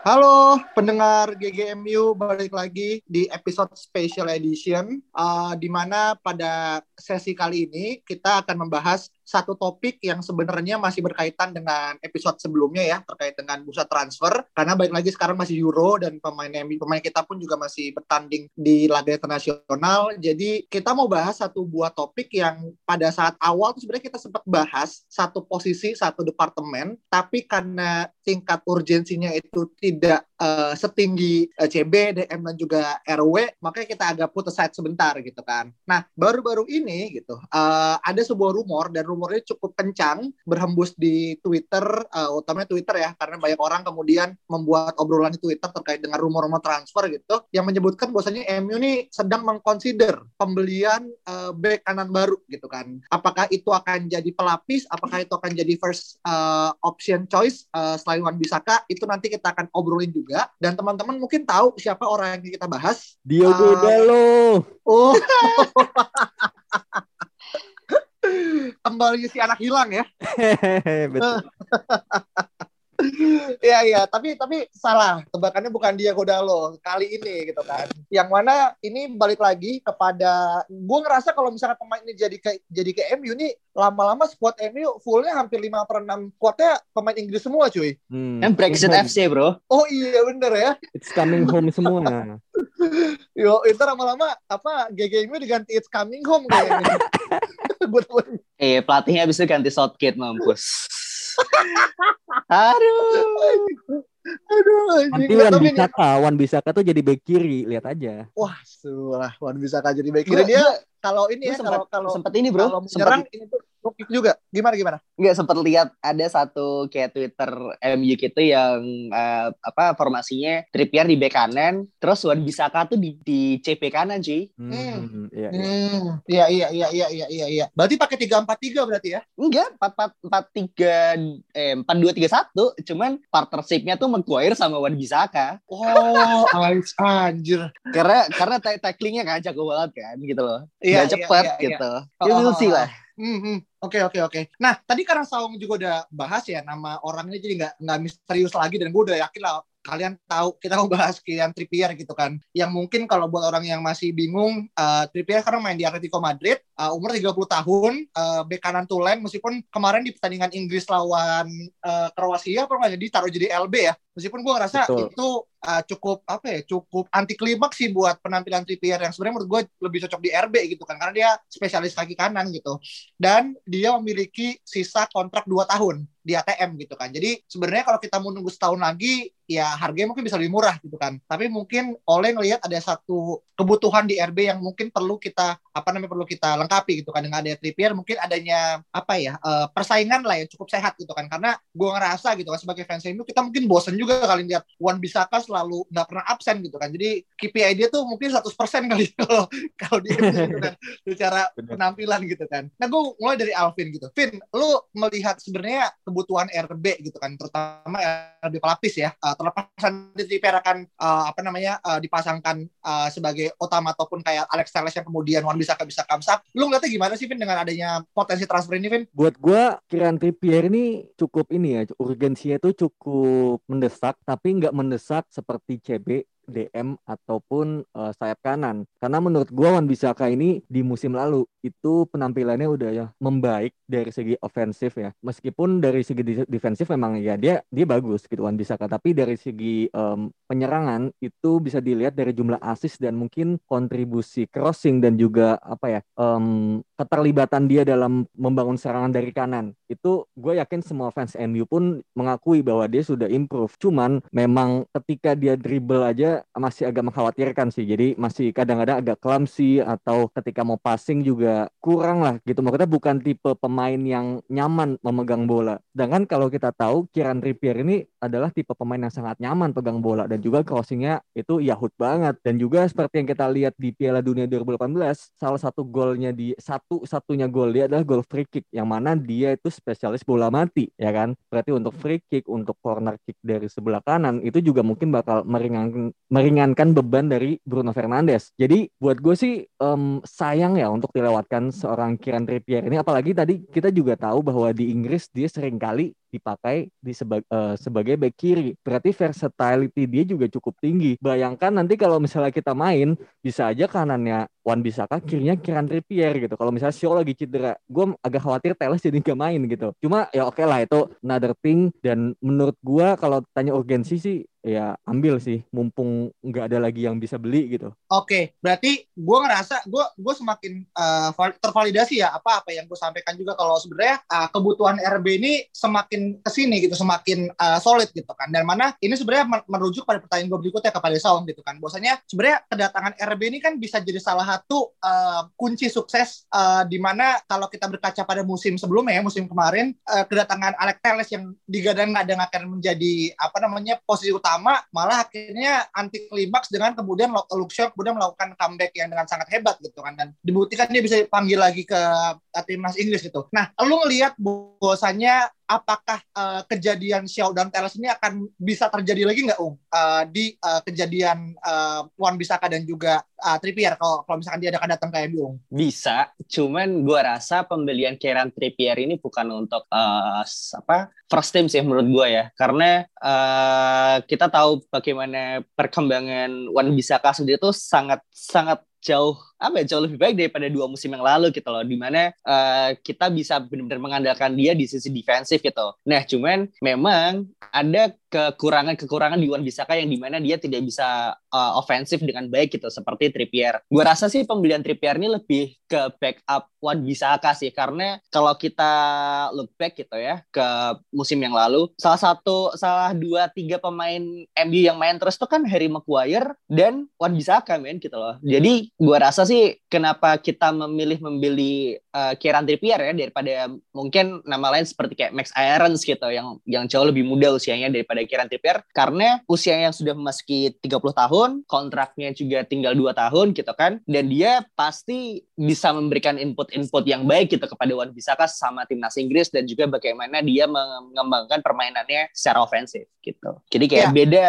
Halo pendengar GGMU balik lagi di episode special edition. Uh, di mana pada sesi kali ini kita akan membahas satu topik yang sebenarnya masih berkaitan dengan episode sebelumnya ya terkait dengan bursa transfer. Karena balik lagi sekarang masih Euro dan pemain pemain kita pun juga masih bertanding di laga internasional. Jadi kita mau bahas satu buah topik yang pada saat awal tuh sebenarnya kita sempat bahas satu posisi satu departemen. Tapi karena tingkat urgensinya itu tidak uh, setinggi uh, CB, DM dan juga RW makanya kita agak put aside sebentar gitu kan. Nah baru-baru ini gitu uh, ada sebuah rumor dan rumornya cukup kencang berhembus di Twitter, uh, utamanya Twitter ya, karena banyak orang kemudian membuat obrolan di Twitter terkait dengan rumor-rumor transfer gitu, yang menyebutkan bahwasanya MU ini sedang mengconsider pembelian uh, back kanan baru gitu kan. Apakah itu akan jadi pelapis, apakah itu akan jadi first uh, option choice uh, selain Wan Bisaka, itu nanti kita akan obrolin juga. Dan teman-teman mungkin tahu siapa orang yang kita bahas. Diogo uh, Dalo. Oh. kembali si anak hilang ya. Betul. Iya iya, tapi tapi salah. Tebakannya bukan dia Godalo kali ini gitu kan. Yang mana ini balik lagi kepada gue ngerasa kalau misalnya pemain ini jadi ke jadi ke MU nih lama-lama squad MU fullnya hampir 5 per 6 squadnya pemain Inggris semua cuy. Hmm. Kan Brexit FC bro. Oh iya bener ya. It's coming home semua. Yo, itu lama-lama apa GGMU diganti It's coming home kayaknya. eh pelatihnya bisa ganti Southgate mampus. Aduh. Aduh, nanti Wan Bisaka, Wan Bisaka tuh jadi back kiri, lihat aja. Wah, sulah Wan Bisaka jadi back kiri dia kalau ini ya kalau kalau sempat ini bro, kalau menyerang ini tuh Rukik juga. Gimana gimana? Enggak sempat lihat ada satu kayak Twitter MU gitu yang uh, apa formasinya Trippier di bek kanan, terus Wan Bisaka tuh di, di CP kanan sih. Hmm. Iya, iya. Hmm, iya iya iya iya iya iya iya. Berarti pakai tiga empat tiga berarti ya? Enggak, empat empat empat tiga eh empat dua tiga satu. Cuman partnershipnya tuh Maguire sama Wan Bisaka. Oh, anjir. karena karena tacklingnya kan jago banget kan gitu loh. Iya, cepet iya, iya, gitu. Iya. Oh, oh, sih lah. Hmm, hmm. Oke oke oke. Nah tadi karena Saung juga udah bahas ya nama orangnya jadi nggak nggak misterius lagi dan gue udah yakin lah kalian tahu kita mau bahas Kylian Trippier gitu kan. Yang mungkin kalau buat orang yang masih bingung, uh, Trippier karena main di Atletico Madrid, uh, umur 30 tahun, uh, bek kanan tulen meskipun kemarin di pertandingan Inggris lawan uh, Kroasia pernah jadi taruh jadi LB ya. Meskipun gue ngerasa Betul. itu uh, cukup apa ya, cukup anti klimaks sih buat penampilan Trippier yang sebenarnya menurut gue lebih cocok di RB gitu kan karena dia spesialis kaki kanan gitu. Dan dia memiliki sisa kontrak 2 tahun di ATM gitu kan. Jadi sebenarnya kalau kita mau nunggu setahun lagi ya harganya mungkin bisa lebih murah gitu kan. Tapi mungkin oleh ngelihat ada satu kebutuhan di RB yang mungkin perlu kita apa namanya perlu kita lengkapi gitu kan dengan adanya Trippier mungkin adanya apa ya uh, persaingan lah yang cukup sehat gitu kan karena gue ngerasa gitu kan sebagai fans MU kita mungkin bosen juga kali lihat Wan Bisaka selalu nggak pernah absen gitu kan. Jadi KPI dia tuh mungkin 100% kali kalau kalau dia gitu kan secara penampilan gitu kan. Nah gue mulai dari Alvin gitu. Vin lu melihat sebenarnya kebutuhan RB gitu kan terutama RB pelapis ya uh, terlepas nanti Trippier akan uh, apa namanya uh, dipasangkan uh, sebagai utama ataupun kayak Alex Telles yang kemudian Wan Bisaka bisa kamsak lu ngeliatnya gimana sih Vin dengan adanya potensi transfer ini Vin? Buat gue Kieran Trippier ini cukup ini ya urgensinya itu cukup mendesak tapi nggak mendesak seperti CB DM ataupun uh, sayap kanan. Karena menurut gua Wan Bisaka ini di musim lalu itu penampilannya udah ya membaik dari segi ofensif ya. Meskipun dari segi defensif memang ya dia dia bagus gitu Wan Bisaka, tapi dari segi um, penyerangan itu bisa dilihat dari jumlah assist dan mungkin kontribusi crossing dan juga apa ya um, keterlibatan dia dalam membangun serangan dari kanan. Itu gue yakin semua fans MU pun mengakui bahwa dia sudah improve. Cuman memang ketika dia dribble aja masih agak mengkhawatirkan sih. Jadi masih kadang-kadang agak clumsy atau ketika mau passing juga kurang lah gitu. Maksudnya bukan tipe pemain yang nyaman memegang bola. Sedangkan kalau kita tahu Kieran Trippier ini adalah tipe pemain yang sangat nyaman pegang bola dan juga crossingnya itu yahut banget. Dan juga seperti yang kita lihat di Piala Dunia 2018, salah satu golnya di satu-satunya gol dia adalah gol free kick yang mana dia itu spesialis bola mati ya kan. Berarti untuk free kick, untuk corner kick dari sebelah kanan itu juga mungkin bakal meringankan meringankan beban dari Bruno Fernandes. Jadi buat gue sih um, sayang ya untuk dilewatkan seorang Kieran Trippier ini apalagi tadi kita juga tahu bahwa di Inggris dia sering kali dipakai di seba uh, sebagai back kiri. Berarti versatility dia juga cukup tinggi. Bayangkan nanti kalau misalnya kita main, bisa aja kanannya Wan Bisaka, kirinya Kieran Trippier gitu. Kalau misalnya Shaw lagi cedera, gue agak khawatir Teles jadi gak main gitu. Cuma ya oke okay lah itu another thing. Dan menurut gue kalau tanya urgensi sih ya ambil sih mumpung nggak ada lagi yang bisa beli gitu. Oke, berarti gue ngerasa gue gue semakin uh, tervalidasi ya apa apa yang gue sampaikan juga kalau sebenarnya uh, kebutuhan RB ini semakin ke sini gitu semakin uh, solid gitu kan dan mana ini sebenarnya merujuk pada pertanyaan gue berikutnya kepada Saung gitu kan. Bahwasanya sebenarnya kedatangan RB ini kan bisa jadi salah satu uh, kunci sukses uh, di mana kalau kita berkaca pada musim sebelumnya ya musim kemarin uh, kedatangan Alex Telles yang digadang-gadang akan menjadi apa namanya posisi utama malah akhirnya anti klimaks dengan kemudian Luxor kemudian melakukan comeback yang dengan sangat hebat gitu kan dan dibuktikan dia bisa panggil lagi ke timnas Inggris gitu. Nah, lu ngelihat bahwasannya apakah uh, kejadian dan Teles ini akan bisa terjadi lagi nggak, Ung? Uh, di uh, kejadian uh, Wan Bisaka dan juga uh, Trippier kalau kalau misalkan dia akan datang ke MU, Ung? Bisa, cuman gua rasa pembelian Kieran Trippier ini bukan untuk uh, apa first team sih menurut gua ya, karena uh, kita tahu bagaimana perkembangan Wan Bisaka sendiri itu sangat sangat jauh apa ya jauh lebih baik daripada dua musim yang lalu gitu loh di mana uh, kita bisa benar-benar mengandalkan dia di sisi defensif gitu nah cuman memang ada kekurangan-kekurangan di Wan Bisaka yang di mana dia tidak bisa uh, ofensif dengan baik gitu seperti Trippier. Gue rasa sih pembelian Trippier ini lebih ke backup Wan Bisaka sih karena kalau kita look back gitu ya ke musim yang lalu salah satu salah dua tiga pemain MU yang main terus tuh kan Harry Maguire dan Wan Bisaka men gitu loh. Jadi gue rasa sih kenapa kita memilih membeli uh, Kieran Trippier ya daripada mungkin nama lain seperti kayak Max Irons gitu yang yang jauh lebih muda usianya daripada pada Kieran Trippier karena usia yang sudah memasuki 30 tahun, kontraknya juga tinggal 2 tahun gitu kan. Dan dia pasti bisa memberikan input-input yang baik gitu kepada Wan Bisaka sama timnas Inggris dan juga bagaimana dia mengembangkan permainannya secara ofensif gitu. Jadi kayak ya. beda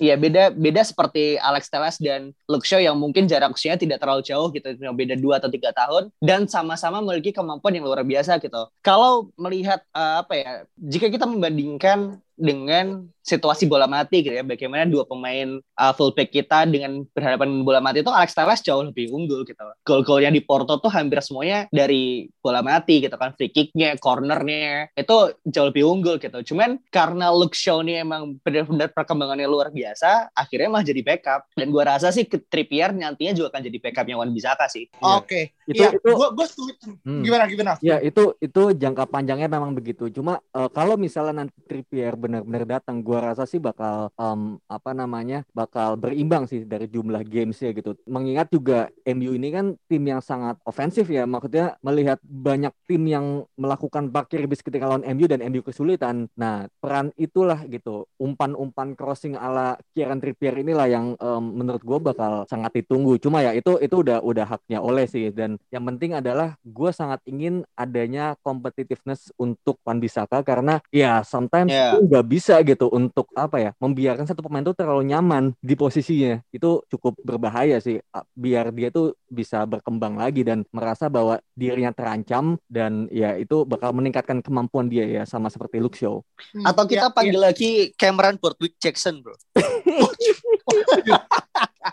ya beda beda seperti Alex Telles dan Luke Shaw yang mungkin jarak usianya tidak terlalu jauh gitu, beda 2 atau 3 tahun dan sama-sama memiliki kemampuan yang luar biasa gitu. Kalau melihat uh, apa ya, jika kita membandingkan dengan situasi bola mati gitu ya. Bagaimana dua pemain uh, fullback kita dengan berhadapan bola mati itu Alex Telles jauh lebih unggul gitu. Gol-gol yang di Porto tuh hampir semuanya dari bola mati gitu kan. Free kicknya cornernya itu jauh lebih unggul gitu. Cuman karena Luke Shaw ini emang benar-benar perkembangannya luar biasa akhirnya malah jadi backup. Dan gua rasa sih ke Trippier nantinya juga akan jadi backupnya Wan Bisaka sih. Oke. Okay. itu ya, itu gua, gua hmm. gimana gimana? Ya itu itu jangka panjangnya memang begitu. Cuma uh, kalau misalnya nanti Trippier benar-benar datang gua gua rasa sih bakal um, apa namanya bakal berimbang sih dari jumlah games ya gitu. Mengingat juga MU ini kan tim yang sangat ofensif ya, maksudnya melihat banyak tim yang melakukan parkir bis ketika lawan MU dan MU kesulitan. Nah peran itulah gitu, umpan-umpan crossing ala Kieran Trippier inilah yang um, menurut gua bakal sangat ditunggu. Cuma ya itu itu udah udah haknya oleh sih dan yang penting adalah gue sangat ingin adanya competitiveness untuk Wan Bisaka karena ya sometimes yeah. Nggak bisa gitu untuk apa ya membiarkan satu pemain itu terlalu nyaman di posisinya itu cukup berbahaya sih biar dia tuh bisa berkembang lagi dan merasa bahwa dirinya terancam dan ya itu bakal meningkatkan kemampuan dia ya sama seperti Luke Shaw. Hmm, Atau kita ya, panggil ya. lagi Cameron Bortwick Jackson, bro.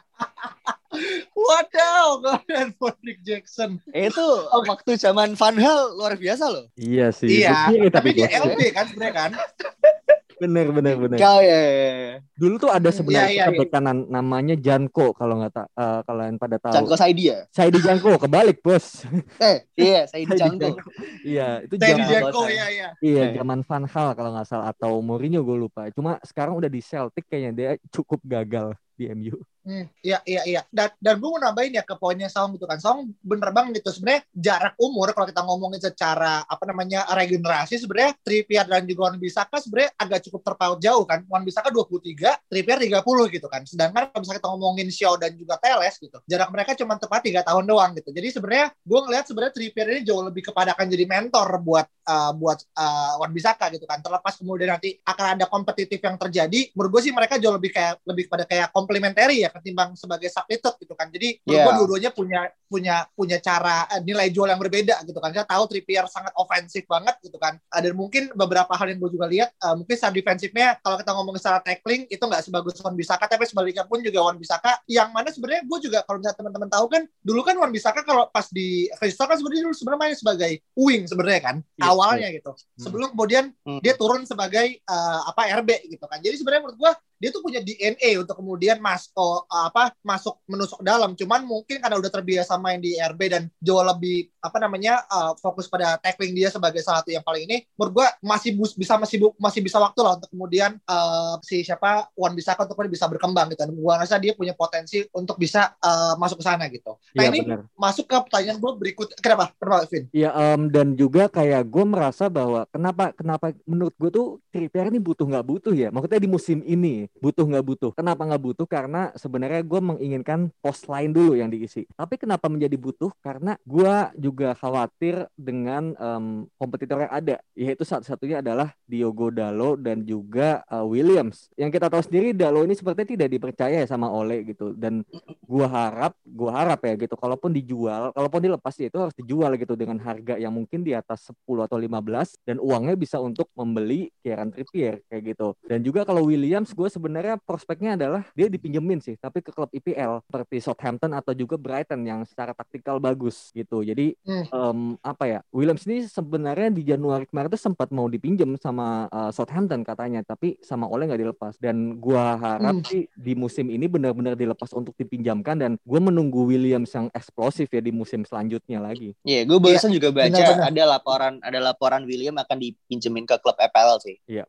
Jackson. Eh, itu waktu zaman Van Hal luar biasa loh. Iya sih. Iya, Bukti, tapi dia. LB kan sebenarnya kan. Bener bener bener. Kau ya, ya, ya. Dulu tuh ada sebenarnya Iya, iya, kita bek kanan namanya Janko kalau nggak tak eh, kalau yang pada tahu. Janko Saidi ya? Saya di Janko kebalik bos. Eh, iya, Saidi Saidi Janko. Iya itu Saya di zaman Jeko bosan. ya ya. iya zaman Van Hal kalau nggak salah atau Mourinho gue lupa. Cuma sekarang udah di Celtic kayaknya dia cukup gagal di MU. Hmm, iya iya iya. Dan dan gue mau nambahin ya ke poinnya Song gitu kan. Song bener banget gitu. Sebenarnya jarak umur kalau kita ngomongin secara apa namanya regenerasi sebenarnya Trippier dan juga Wan Bisaka sebenarnya agak cukup terpaut jauh kan. Wan Bisaka 23, Trippier 30 gitu kan. Sedangkan kalau misalnya kita ngomongin Shaw dan juga Teles gitu, jarak mereka cuma tepat 3 tahun doang gitu. Jadi sebenarnya gue ngelihat sebenarnya Trippier ini jauh lebih kepada akan jadi mentor buat uh, buat uh, Wan Bisaka gitu kan. Terlepas kemudian nanti akan ada kompetitif yang terjadi, menurut gue sih mereka jauh lebih kayak lebih pada kayak komplementari ya ketimbang sebagai substitute gitu kan. Jadi Yeah. gue dua-duanya punya punya punya cara eh, nilai jual yang berbeda gitu kan. Saya tahu Trippier sangat ofensif banget gitu kan. Eh, dan mungkin beberapa hal yang gue juga lihat eh, mungkin secara defensifnya kalau kita ngomongin secara tackling itu nggak sebagus Wan Bisaka tapi sebaliknya pun juga Wan Bisaka yang mana sebenarnya gue juga kalau misalnya teman-teman tahu kan dulu kan Wan Bisaka kalau pas di Crystal kan sebenarnya dulu sebenarnya main sebagai wing sebenarnya kan Iya, awalnya gitu. Sebelum kemudian Hmm. dia turun sebagai eh, apa RB gitu kan. Jadi sebenarnya menurut gua dia tuh punya DNA untuk kemudian masuk apa masuk menusuk dalam. Cuman mungkin karena udah terbiasa main di RB dan jauh lebih apa namanya eh, fokus pada tackling dia sebagai salah satu yang paling ini. Menurut gua masih bus- bisa masih bu- masih bisa waktu lah untuk kemudian eh, si siapa Wan Bisaka untuk bisa berkembang gitu. Dan gua rasa dia punya potensi untuk bisa eh, masuk ke sana gitu. Nah Iya ini benar. masuk ke pertanyaan gua berikut. Kenapa? Kenapa Vin? Iya em, dan juga kayak gue merasa bahwa kenapa kenapa menurut gue tuh Trippier ini butuh nggak butuh ya maksudnya di musim ini butuh nggak butuh. Kenapa nggak butuh? Karena sebenarnya gue menginginkan pos lain dulu yang diisi. Tapi kenapa menjadi butuh? Karena gue juga khawatir dengan em, kompetitor yang ada. Yaitu satu-satunya adalah Diogo Dalo dan juga eh, Williams. Yang kita tahu sendiri Dalo ini sepertinya tidak dipercaya ya sama Ole gitu. Dan gua harap gua harap ya gitu. Kalaupun dijual kalaupun dilepas ya itu harus dijual gitu dengan harga yang mungkin di atas 10 atau 15 dan uangnya bisa untuk membeli Kieran Trippier kayak gitu. Dan juga kalau Williams gue sebenarnya prospeknya adalah dia dipinjemin sih tapi ke klub IPL seperti Southampton atau juga Brighton yang secara taktikal bagus gitu jadi Hmm. em, apa ya Williams ini sebenarnya di Januari kemarin tuh sempat mau dipinjam sama eh, Southampton katanya tapi sama Ole nggak dilepas dan gua harap Hmm. sih di musim ini benar-benar dilepas untuk dipinjamkan dan gue menunggu Williams yang eksplosif ya di musim selanjutnya lagi Iya, gue barusan juga baca benar-benar. ada laporan ada laporan William akan dipinjemin ke klub FPL sih. Ya,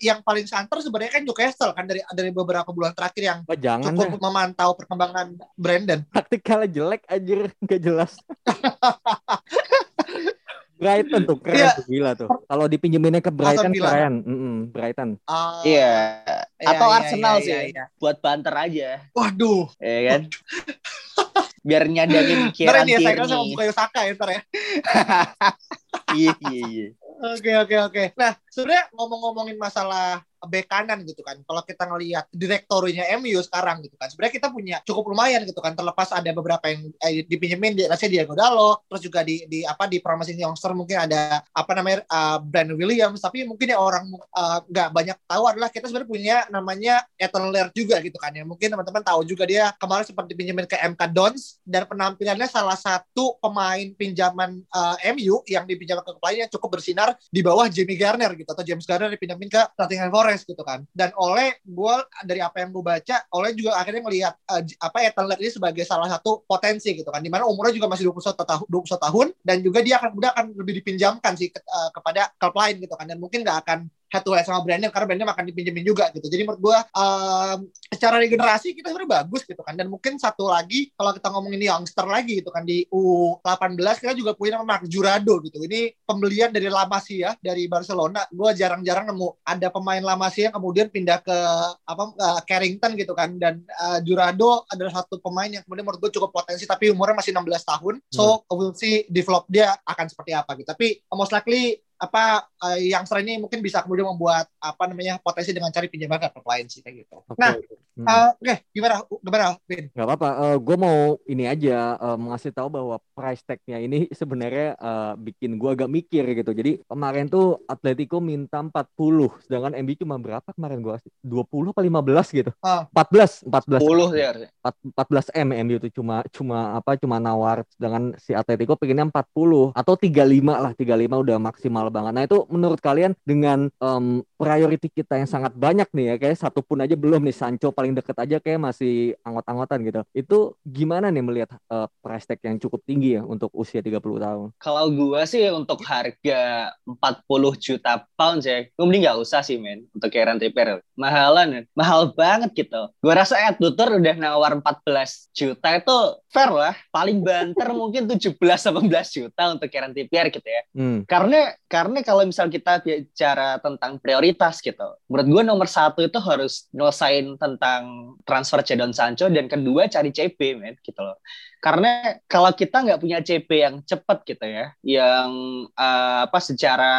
yang paling santer sebenarnya kan Newcastle kan dari dari beberapa bulan terakhir yang oh, jangan deh cukup memantau perkembangan Brandon. taktikalnya jelek anjir nggak jelas Brighton tuh keren Iya. tuh gila tuh kalau dipinjeminnya ke Brighton keren Mm-mm, Brighton Ah, Iya. iya, Atau iya, Arsenal iya, sih. iya, iya. Buat banter aja, Waduh, ya kan? Biar nyadarin ntar Kieran ini ya saya kira sama. Bukayo Saka ya ntar ya. Iya, iya, iya. Oke oke oke. Nah sebenarnya ngomong-ngomongin masalah bek kanan gitu kan. Kalau kita ngelihat direktorinya MU sekarang gitu kan. Sebenarnya kita punya cukup lumayan gitu kan. Terlepas ada beberapa yang eh, dipinjemin di rasanya Diego Dalo, terus juga di di apa di promising youngster mungkin ada apa namanya uh, Brandon Williams. Tapi mungkin yang orang uh, nggak banyak tahu adalah kita sebenarnya punya namanya Ethan Laird juga gitu kan. Ya mungkin teman-teman tahu juga dia kemarin sempat dipinjemin ke MK Dons dan penampilannya salah satu pemain pinjaman uh, MU yang dipinjamkan ke klub lain yang cukup bersinar di bawah Jamie Garner gitu atau James Garner dipinjemin ke Nottingham Forest gitu kan. Dan oleh gue dari apa yang gue baca oleh juga akhirnya ngelihat uh, j- apa Ethan Laird ini sebagai salah satu potensi gitu kan. Di mana umurnya juga masih 21 tahun 21 tahun dan juga dia akan mudah akan lebih dipinjamkan sih ke- uh, kepada klub lain gitu kan. Dan mungkin nggak akan head sama Brandon karena Brandon akan dipinjemin juga gitu. Jadi menurut gue um, secara regenerasi kita sebenarnya bagus gitu kan. Dan mungkin satu lagi kalau kita ngomongin youngster lagi gitu kan di U18 kita juga punya nama Mark Jurado gitu. Ini pembelian dari La Masia dari Barcelona. Gue jarang-jarang nemu ada pemain La Masia yang kemudian pindah ke apa uh, Carrington gitu kan. Dan uh, Jurado adalah satu pemain yang kemudian menurut gue cukup potensi tapi umurnya masih 16 tahun. So we'll see develop dia akan seperti apa gitu. Tapi most likely apa uh, yang sering ini mungkin bisa kemudian membuat apa namanya potensi dengan cari pinjaman ke lain sih kayak gitu. Oke. Nah, Hmm. uh, oke gimana gimana Vin? Gak apa-apa, gue mau ini aja eh, mengasih tahu bahwa price tag-nya ini sebenarnya eh, bikin gue agak mikir gitu. Jadi kemarin tuh Atletico minta 40, sedangkan MU cuma berapa kemarin gue 20 apa 15 gitu. Ah. 14, 14. 10 sih harusnya. 14 M MU itu cuma cuma apa cuma nawar sedangkan si Atletico pengennya 40 atau 35 lah 35 udah maksimal banget. Nah itu menurut kalian dengan em, priority kita yang sangat banyak nih ya kayak satu pun aja belum nih Sancho paling deket aja kayak masih anggot-anggotan gitu. Itu gimana nih melihat eh, price tag yang cukup tinggi ya untuk usia 30 tahun? Kalau gua sih untuk harga 40 juta pounds ya, gue mending nggak usah sih men untuk Kieran Trippier. Mahalan, mahal banget gitu. Gua rasa Ed Woodward udah nawar 14 juta itu fair lah. Paling banter mungkin 17-18 juta untuk Kieran Trippier gitu ya. Hmm. Karena karena kalau misal kita bicara tentang prioritas gitu, menurut gue nomor satu itu harus nyelesain tentang transfer Jadon Sancho dan kedua cari CP men gitu loh. Karena kalau kita nggak punya CP yang cepat gitu ya, yang eh, apa secara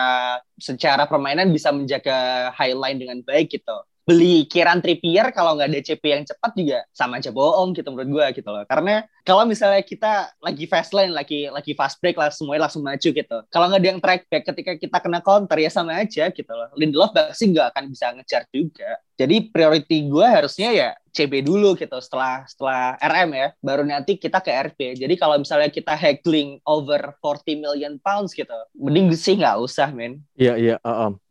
secara permainan bisa menjaga high line dengan baik gitu. Beli Kieran Trippier kalau nggak ada CP yang cepat juga sama aja bohong gitu menurut gue gitu loh. Karena kalau misalnya kita lagi fast lane, lagi lagi fast break lah semuanya langsung maju gitu. Kalau nggak ada yang track back ketika kita kena counter ya sama aja gitu loh. Lindelof pasti nggak akan bisa ngejar juga. Jadi priority gue harusnya ya CB dulu gitu setelah setelah RM ya, baru nanti kita ke RP. Jadi kalau misalnya kita haggling over 40 million pounds gitu, mending sih nggak usah men. Iya iya,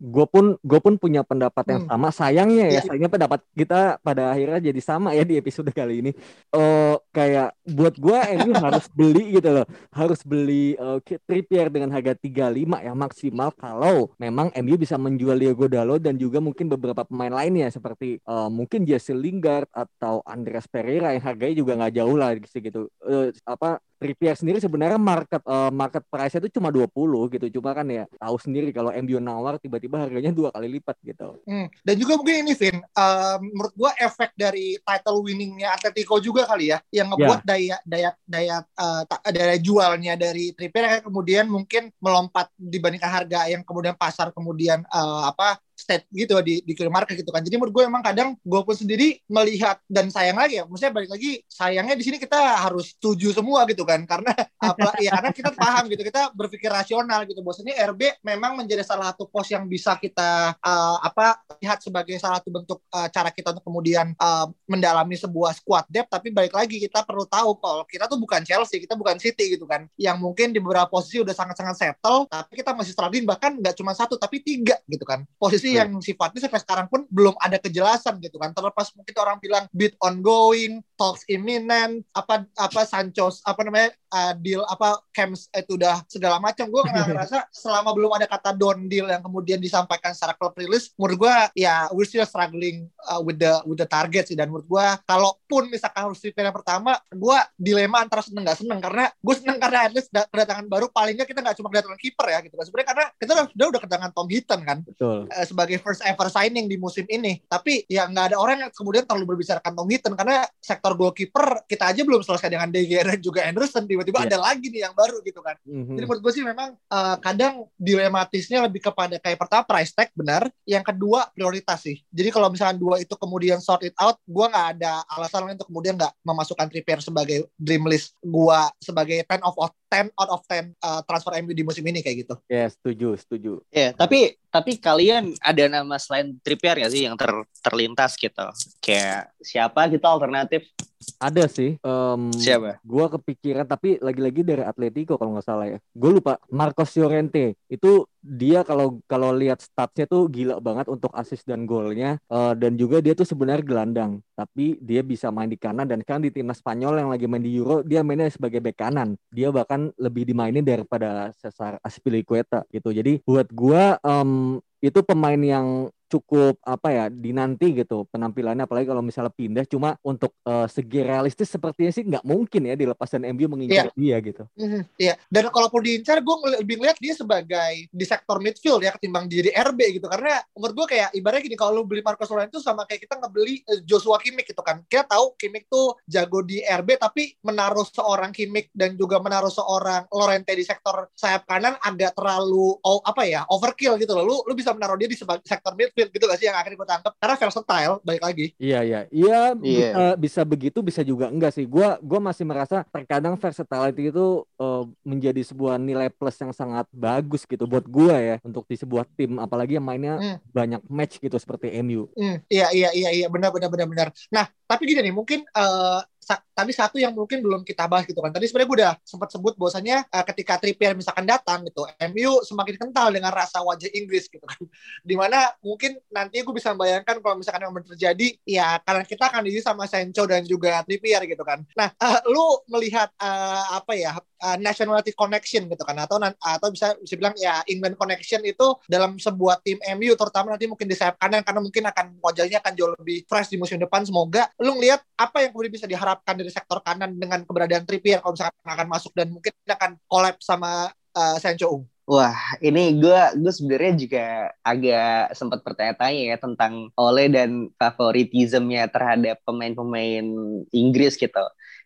gue pun gue pun punya pendapat yang Hmm. sama. Sayangnya ya, Iya. sayangnya pendapat kita pada akhirnya jadi sama ya di episode kali ini. Eh kayak buat gue MU harus beli gitu loh, harus beli eh, Trippier dengan harga 35 ya maksimal kalau memang MU bisa menjual Diego Dalot dan juga mungkin beberapa pemain lainnya seperti eh, mungkin Jesse Lingard atau Andreas Pereira yang harganya juga nggak jauh lah gitu. Eh, apa Trippier sendiri sebenarnya market eh, market price-nya itu cuma 20 gitu. Cuma kan ya tahu sendiri kalau MU nawar tiba-tiba harganya dua kali lipat gitu. Hmm. Dan juga mungkin ini Vin, um, menurut gua efek dari title winningnya Atletico juga kali ya, yang ngebuat daya daya daya uh, daya jualnya dari Trippier kemudian mungkin melompat dibandingkan harga yang kemudian pasar kemudian uh, apa state gitu di di clear market gitu kan. Jadi menurut gue emang kadang gue pun sendiri melihat dan sayang lagi ya, maksudnya balik lagi sayangnya di sini kita harus setuju semua gitu kan. Karena apa ya karena kita paham gitu kita berpikir rasional gitu. Bahwasanya RB memang menjadi salah satu pos yang bisa kita uh, apa lihat sebagai salah satu bentuk uh, cara kita untuk kemudian uh, mendalami sebuah squad depth. Tapi balik lagi kita perlu tahu kalau kita tuh bukan Chelsea kita bukan City gitu kan. Yang mungkin di beberapa posisi udah sangat-sangat settle tapi kita masih struggling bahkan nggak cuma satu tapi tiga gitu kan. Posisi yang sifatnya sampai sekarang pun belum ada kejelasan gitu kan. Terlepas mungkin orang bilang bid ongoing talks imminent apa apa Sancho apa namanya uh, deal apa camps itu udah segala macam. Gue ngerasa selama belum ada kata don deal yang kemudian disampaikan secara klub rilis menurut gue ya we're still struggling uh, with the with the target sih. Dan menurut gue kalaupun misalkan harus di yang pertama gue dilema antara seneng gak seneng. Karena gue seneng karena at least da- kedatangan baru. Paling nggak kita nggak cuma kedatangan kiper ya gitu kan. Sebenarnya karena kita udah udah, udah kedatangan Tom Hinton kan. Betul. eh, sebagai first ever signing di musim ini. Tapi ya nggak ada orang yang kemudian terlalu berbicarakan Tom Hinton karena sektor goalkeeper kita aja belum selesai dengan De Gea dan juga Anderson. Tiba-tiba Iya. ada lagi nih yang baru gitu kan. Mhm. Jadi menurut gue sih memang eh, kadang dilematisnya lebih kepada kayak pertama price tag benar, yang kedua prioritas sih. Jadi kalau misalkan dua itu kemudian sort it out, gue nggak ada alasan lain untuk kemudian nggak memasukkan Trippier sebagai dream list gue sebagai 10 of 10 out of 10 eh, transfer MU di musim ini kayak gitu. Ya, setuju, setuju. Ya, tapi tapi kalian ada nama selain Trippier nggak sih yang ter, terlintas gitu? Kayak siapa gitu alternatif? Ada sih. em, Siapa? Gua kepikiran tapi lagi-lagi dari Atletico kalau nggak salah ya. Gue lupa Marcos Llorente itu dia kalau kalau lihat statsnya tuh gila banget untuk assist dan golnya Eh, dan juga dia tuh sebenarnya gelandang tapi dia bisa main di kanan dan sekarang di timnas Spanyol yang lagi main di Euro dia mainnya sebagai bek kanan dia bahkan lebih dimainin daripada Cesar Azpilicueta gitu jadi buat gua em, itu pemain yang cukup apa ya dinanti gitu penampilannya apalagi kalau misalnya pindah cuma untuk uh, segi realistis sepertinya sih nggak mungkin ya dilepas dan MU mengincar yeah. dia gitu. Mm-hmm, iya. Dan kalaupun diincar gue lebih ngeliat dia sebagai di sektor midfield ya ketimbang jadi RB gitu karena menurut gue kayak ibaratnya gini kalau lu beli Marcos Llorente itu sama kayak kita ngebeli eh, Joshua Kimmich gitu kan. Kita tahu Kimmich tuh jago di RB tapi menaruh seorang Kimmich dan juga menaruh seorang Lorente di sektor sayap kanan agak terlalu oh, apa ya overkill gitu loh. Lu lu bisa menaruh dia di sektor midfield gitu gak sih yang akhirnya gue tangkap karena versatile baik lagi. Iya iya iya yeah. bisa, bisa begitu bisa juga enggak sih. Gua gua masih merasa terkadang versatility itu uh, menjadi sebuah nilai plus yang sangat bagus gitu buat gua ya untuk di sebuah tim apalagi yang mainnya hmm. banyak match gitu seperti MU. Hmm. Iya iya iya iya benar benar benar benar. Nah, tapi gini nih mungkin uh, sa tapi satu yang mungkin belum kita bahas gitu kan. Tadi sebenarnya gue udah sempat sebut bahwasannya uh, ketika Trippier misalkan datang gitu, MU semakin kental dengan rasa wajah Inggris gitu kan. Di mana mungkin nanti gue bisa membayangkan kalau misalkan yang terjadi, ya karena kita akan diisi sama Sancho dan juga Trippier gitu kan. Nah, uh, lu melihat uh, apa ya uh, nationality connection gitu kan atau atau bisa bisa bilang ya England connection itu dalam sebuah tim MU terutama nanti mungkin di sayap kanan karena mungkin akan wajahnya akan jauh lebih fresh di musim depan semoga lu ngelihat apa yang kemudian bisa diharapkan dari sektor kanan dengan keberadaan Trippier kalau misalkan akan masuk dan mungkin akan collab sama uh, Sancho. Wah, ini gue gue sebenarnya juga agak sempat bertanya-tanya ya tentang Ole dan favoritismnya terhadap pemain-pemain Inggris gitu.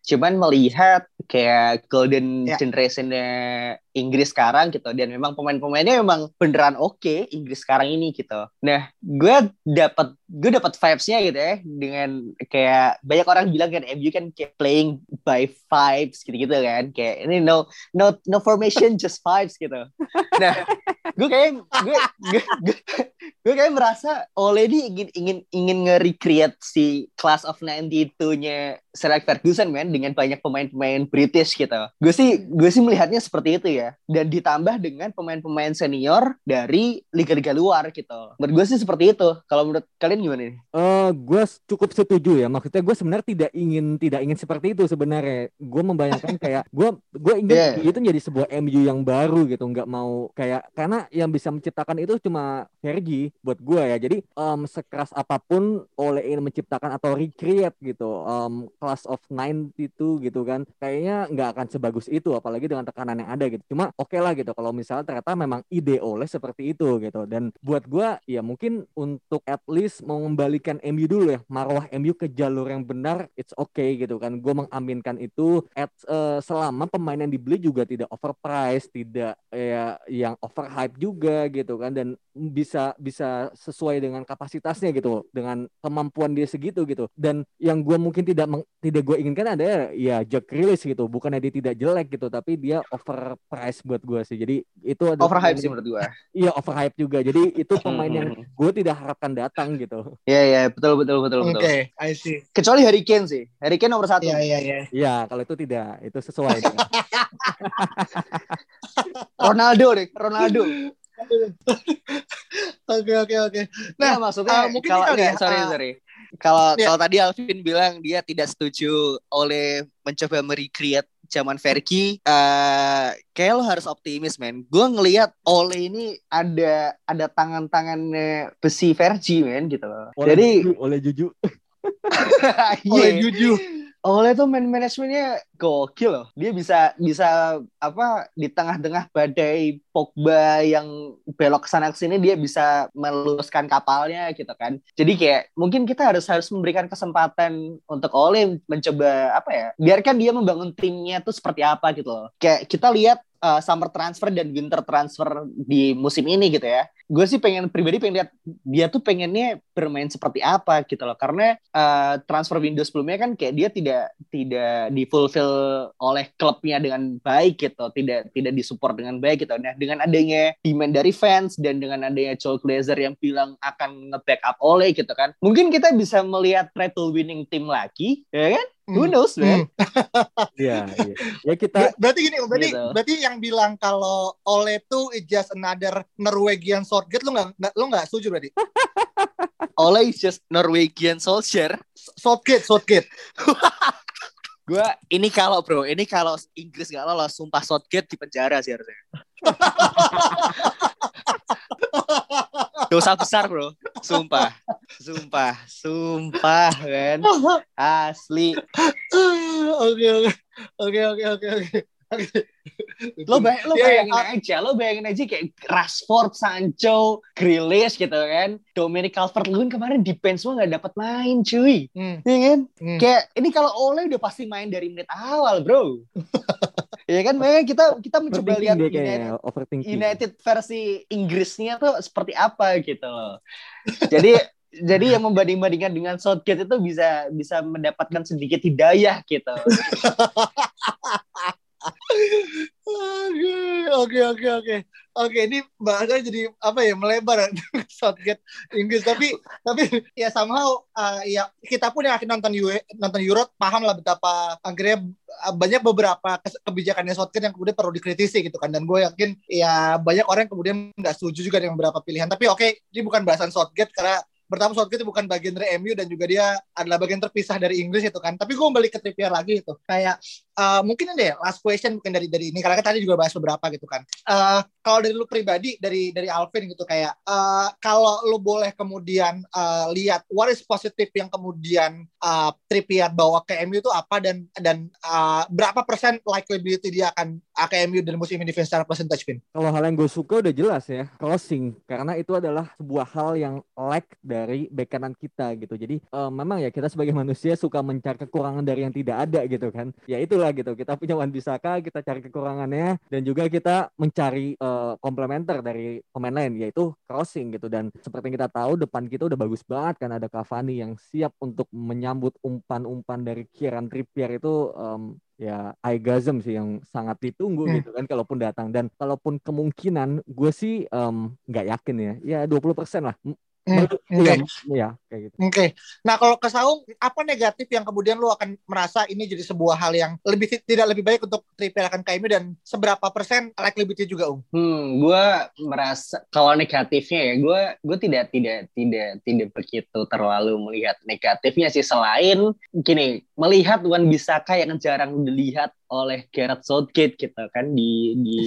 Cuman melihat kayak golden ya. generationnya Inggris sekarang gitu dan memang pemain-pemainnya memang beneran oke okay, Inggris sekarang ini gitu. Nah, gue dapat gue dapat vibes-nya gitu ya dengan kayak banyak orang bilang kan MU kan kayak playing by vibes gitu-gitu kan kayak ini no no no formation just vibes gitu. Nah, gue kayak gue gue, gue, gue kayak merasa Ole ini ingin ingin ingin nge-recreate si class of 92-nya Sir Alex Ferguson man dengan banyak pemain-pemain British gitu. Gue sih gue sih melihatnya seperti itu ya. Dan ditambah dengan pemain-pemain senior dari liga-liga luar gitu. Menurut gue sih seperti itu. Kalau menurut kalian gimana nih? Uh, gue cukup setuju ya. Maksudnya gue sebenarnya tidak ingin tidak ingin seperti itu sebenarnya. Gue membayangkan kayak gue gue ingin yeah. itu menjadi sebuah MU yang baru gitu. Nggak mau kayak karena yang bisa menciptakan itu cuma Fergie buat gue ya. Jadi um, sekeras apa pun oleh ingin menciptakan atau recreate gitu. Um, class of 92 gitu kan kayaknya nggak akan sebagus itu apalagi dengan tekanan yang ada gitu. Cuma oke okay lah gitu kalau misalnya ternyata memang ide oleh seperti itu gitu. Dan buat gue ya mungkin untuk at least mengembalikan MU dulu ya marwah MU ke jalur yang benar it's okay gitu kan. Gue mengaminkan itu at uh, selama pemain yang dibeli juga tidak overpriced tidak ya yang overhype juga gitu kan. Dan bisa bisa sesuai dengan kapasitasnya gitu dengan kemampuan dia segitu gitu. Dan yang gue mungkin tidak tidak gue inginkan ada ya Jack Grealish gitu. Bukannya dia tidak jelek gitu tapi dia overpriced buat gue sih. Jadi itu ada overhype sih menurut gue iya overhype juga. Jadi itu pemain yang gue tidak harapkan datang gitu. Iya iya. Betul betul betul betul. Oke okay, I see. Kecuali Harry Kane sih. Harry Kane nomor satu. Iya iya iya. Iya kalau itu tidak. Itu sesuai Ronaldo deh Ronaldo. Oke oke oke. Nah, nah maksudnya uh, mungkin kalau ya, sorry uh, sorry. Kalau ya. kalau tadi Alvin bilang dia tidak setuju oleh mencoba merecreate zaman Fergie, uh, kayak lo harus optimis, men. Gue ngelihat Ole ini ada ada tangan-tangannya besi Fergie, men, gitu loh. Oleh Jadi juju, oleh juju. oleh juju. Oleh tuh man manajemennya gokil loh. Dia bisa bisa apa di tengah-tengah badai Pogba yang belok sana ke sini dia bisa meluruskan kapalnya gitu kan. Jadi kayak mungkin kita harus harus memberikan kesempatan untuk Ole mencoba apa ya? Biarkan dia membangun timnya tuh seperti apa gitu loh. Kayak kita lihat uh, summer transfer dan winter transfer di musim ini gitu ya. Gue sih pengen pribadi pengen lihat dia tuh pengennya bermain seperti apa gitu loh. Karena uh, transfer window sebelumnya kan kayak dia tidak tidak difulfill oleh klubnya dengan baik gitu, tidak tidak disupport dengan baik gitu. Nah dengan adanya demand dari fans dan dengan adanya Joel Glazer yang bilang akan nge-backup oleh gitu kan, mungkin kita bisa melihat title winning team lagi, ya kan? Who hmm. knows, man? Iya, iya. Ya kita Ber berarti gini, berarti gitu. berarti yang bilang kalau Ole itu is just another Norwegian Southgate lu nggak lu nggak setuju berarti? Ole is just Norwegian soldier. Southgate, Southgate. Gua ini kalau bro, ini kalau Inggris gak lolos, sumpah Southgate di penjara sih harusnya. dosa besar bro. Sumpah. Sumpah. Sumpah kan? Asli. Oke oke. Oke oke oke oke. lo, bay lo Iya, iya, bayangin aja lo bayangin aja kayak Rashford, Sancho, Grealish gitu kan. Dominic Calvert-Lewin kemarin defense semua nggak dapat main cuy. Hmm, Iya kan? Hmm. kayak ini kalau Ole udah pasti main dari menit awal bro Iya kan makanya kita kita mencoba lihat United. United versi Inggrisnya tuh seperti apa gitu loh. Jadi jadi yang membanding-bandingkan dengan Southgate itu bisa bisa mendapatkan sedikit hidayah gitu. Oke, oke, oke, oke. Oke, ini bahasanya jadi apa ya melebar Southgate Inggris. Tapi tapi ya somehow uh, ya kita pun yang akhirnya nonton UE, nonton Euro paham lah betapa akhirnya uh, banyak beberapa kebijakannya Southgate yang kemudian perlu dikritisi gitu kan. Dan gue yakin ya banyak orang yang kemudian nggak setuju juga dengan beberapa pilihan. Tapi oke, ini bukan bahasan Southgate karena pertama Southgate bukan bagian dari MU dan juga dia adalah bagian terpisah dari Inggris itu kan. Tapi gue balik ke Trippier lagi itu. Kayak uh, mungkin deh last question mungkin dari dari ini karena kan tadi juga bahas beberapa gitu kan. Uh, kalau dari lu pribadi dari dari Alvin gitu kayak uh, kalau lu boleh kemudian uh, lihat what is positif yang kemudian uh, Trippier bawa ke MU itu apa dan dan uh, berapa persen likelibility dia akan uh, ke MU dari musim ini secara percentage Vin? Kalau hal yang gue suka udah jelas ya, crossing. Karena itu adalah sebuah hal yang lack dari bek kanan kita gitu. Jadi eh, memang ya kita sebagai manusia suka mencari kekurangan dari yang tidak ada gitu kan. Ya itulah gitu. Kita punya Wan Bisaka, kita cari kekurangannya dan juga kita mencari eh, komplementer dari pemain lain yaitu crossing gitu. Dan seperti yang kita tahu depan kita udah bagus banget kan ada Cavani yang siap untuk menyambut umpan-umpan dari Kieran Trippier itu em, ya Aigazem sih yang sangat ditunggu Hmm. gitu kan kalaupun datang. Dan kalaupun kemungkinan gue sih em, nggak yakin ya. Ya 20% lah menurut- oke. iya, iya kayak gitu Oke, nah kalau ke Saung, apa negatif yang kemudian lu akan merasa ini jadi sebuah hal yang lebih tidak lebih baik untuk Trippier akan dan seberapa persen likelibility juga, Um? Hmm, gue merasa kalau negatifnya ya, gue gue tidak tidak tidak tidak begitu terlalu melihat negatifnya sih selain gini melihat Wan Bisaka yang jarang dilihat oleh Gareth Southgate gitu kan di di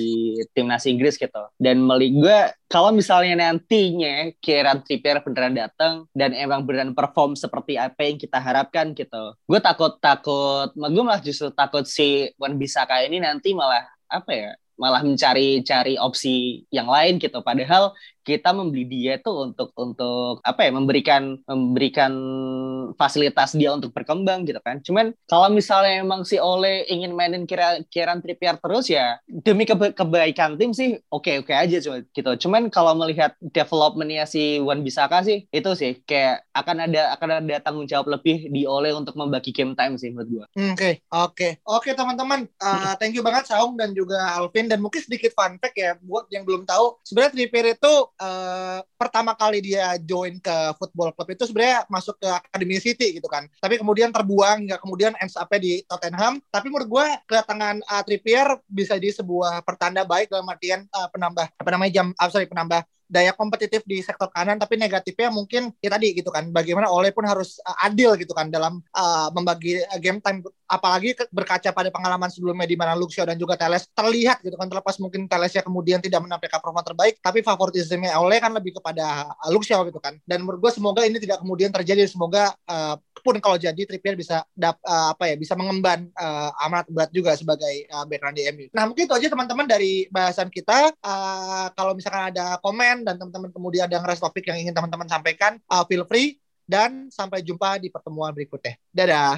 timnas Inggris gitu. Dan meli gue kalau misalnya nantinya Kieran Trippier beneran datang dan emang beneran perform seperti apa yang kita harapkan gitu gue takut takut gue malah justru takut si Wan Bisaka ini nanti malah apa ya malah mencari-cari opsi yang lain gitu. Padahal kita membeli dia tuh untuk untuk apa ya memberikan memberikan fasilitas dia untuk berkembang gitu kan cuman kalau misalnya emang si Ole ingin mainin Kira- Kieran Trippier terus ya demi keba- kebaikan tim sih oke oke aja cuma gitu cuman kalau melihat developmentnya si Wan Bisaka sih itu sih kayak akan ada akan ada tanggung jawab lebih di Ole untuk membagi game time sih menurut gua Hmm, Oke, oke, oke teman-teman. Uh, thank you banget Saung dan juga Alvin dan mungkin sedikit fun fact ya buat yang belum tahu. Sebenarnya Trippier itu uh, pertama kali dia join ke football club itu sebenarnya masuk ke Academy City gitu kan. Tapi kemudian terbuang hingga kemudian ends up di Tottenham. Tapi menurut gue kedatangan uh, Trippier bisa jadi sebuah pertanda baik dalam artian uh, penambah apa namanya jam ah, sorry penambah daya kompetitif di sektor kanan tapi negatifnya mungkin ya tadi gitu kan bagaimana Ole pun harus uh, adil gitu kan dalam uh, membagi uh, game time apalagi berkaca pada pengalaman sebelumnya di mana Luxio dan juga Teles terlihat gitu kan terlepas mungkin Telesnya kemudian tidak menampilkan performa terbaik tapi favoritismnya Ole kan lebih kepada uh, Luxio gitu kan dan menurut gue semoga ini tidak kemudian terjadi semoga uh, pun kalau jadi Trippier bisa dap, uh, apa ya bisa mengemban uh, amanat berat juga sebagai uh, background di MU. Nah mungkin itu aja teman-teman dari bahasan kita. Uh, kalau misalkan ada komen dan teman-teman kemudian ada ngeras topik yang ingin teman-teman sampaikan, uh, feel free dan sampai jumpa di pertemuan berikutnya. Dadah.